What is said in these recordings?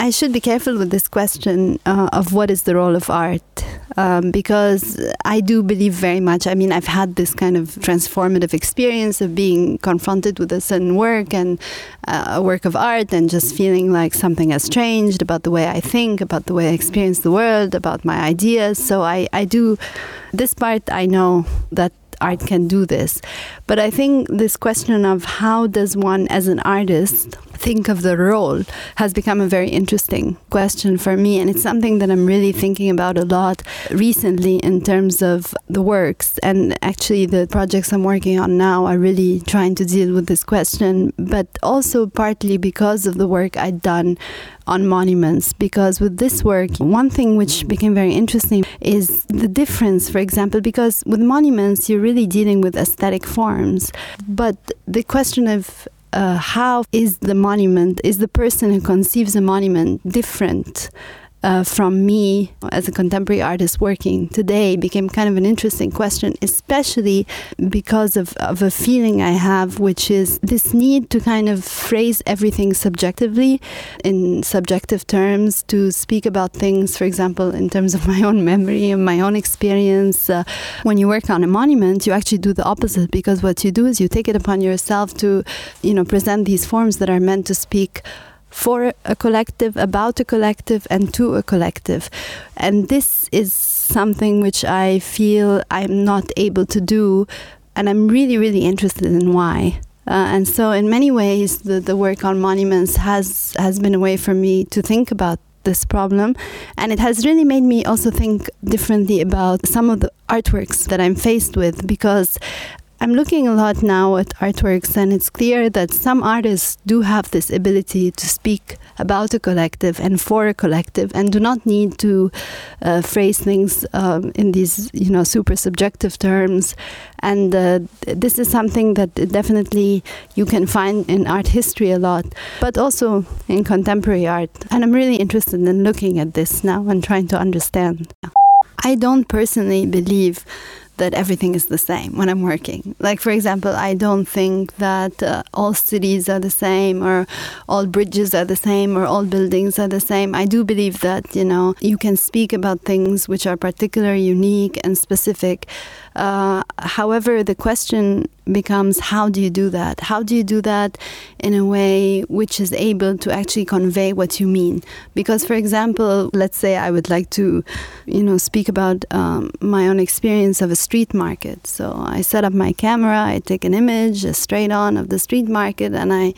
I should be careful with this question uh, of what is the role of art um, because I do believe very much. I mean, I've had this kind of transformative experience of being confronted with a certain work and uh, a work of art and just feeling like something has changed about the way I think, about the way I experience the world, about my ideas. So I, I do, this part I know that art can do this. But I think this question of how does one, as an artist, think of the role has become a very interesting question for me. And it's something that I'm really thinking about a lot recently in terms of the works. And actually, the projects I'm working on now are really trying to deal with this question, but also partly because of the work I'd done on monuments because with this work one thing which became very interesting is the difference for example because with monuments you're really dealing with aesthetic forms but the question of uh, how is the monument, is the person who conceives a monument different uh, from me as a contemporary artist working today became kind of an interesting question, especially because of, of a feeling I have, which is this need to kind of phrase everything subjectively in subjective terms, to speak about things, for example, in terms of my own memory and my own experience. Uh, when you work on a monument, you actually do the opposite because what you do is you take it upon yourself to, you know, present these forms that are meant to speak for a collective, about a collective, and to a collective. And this is something which I feel I'm not able to do, and I'm really, really interested in why. Uh, and so, in many ways, the, the work on monuments has has been a way for me to think about this problem, and it has really made me also think differently about some of the artworks that I'm faced with because I'm looking a lot now at artworks, and it's clear that some artists do have this ability to speak about a collective and for a collective, and do not need to uh, phrase things um, in these, you know, super subjective terms. And uh, this is something that definitely you can find in art history a lot, but also in contemporary art. And I'm really interested in looking at this now and trying to understand. I don't personally believe that everything is the same when I'm working. Like, for example, I don't think that uh, all cities are the same or all bridges are the same or all buildings are the same. I do believe that, you know, you can speak about things which are particular, unique, and specific. Uh, however, the question becomes how do you do that? How do you do that in a way which is able to actually convey what you mean? Because, for example, let's say I would like to, you know, speak about um, my own experience of a street market. So I set up my camera, I take an image a straight on of the street market, and I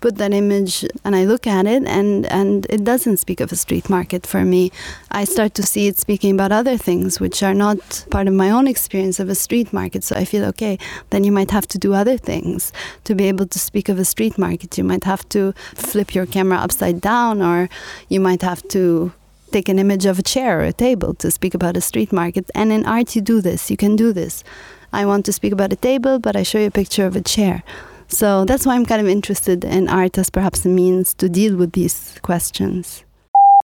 put that image and I look at it and and it doesn't speak of a street market for me. I start to see it speaking about other things which are not part of my own experience of a street market. So I feel okay, then you might have to do other things to be able to speak of a street market. You might have to flip your camera upside down or you might have to take an image of a chair or a table to speak about a street market. And in art you do this. You can do this. I want to speak about a table, but I show you a picture of a chair. So that's why I'm kind of interested in art as perhaps a means to deal with these questions.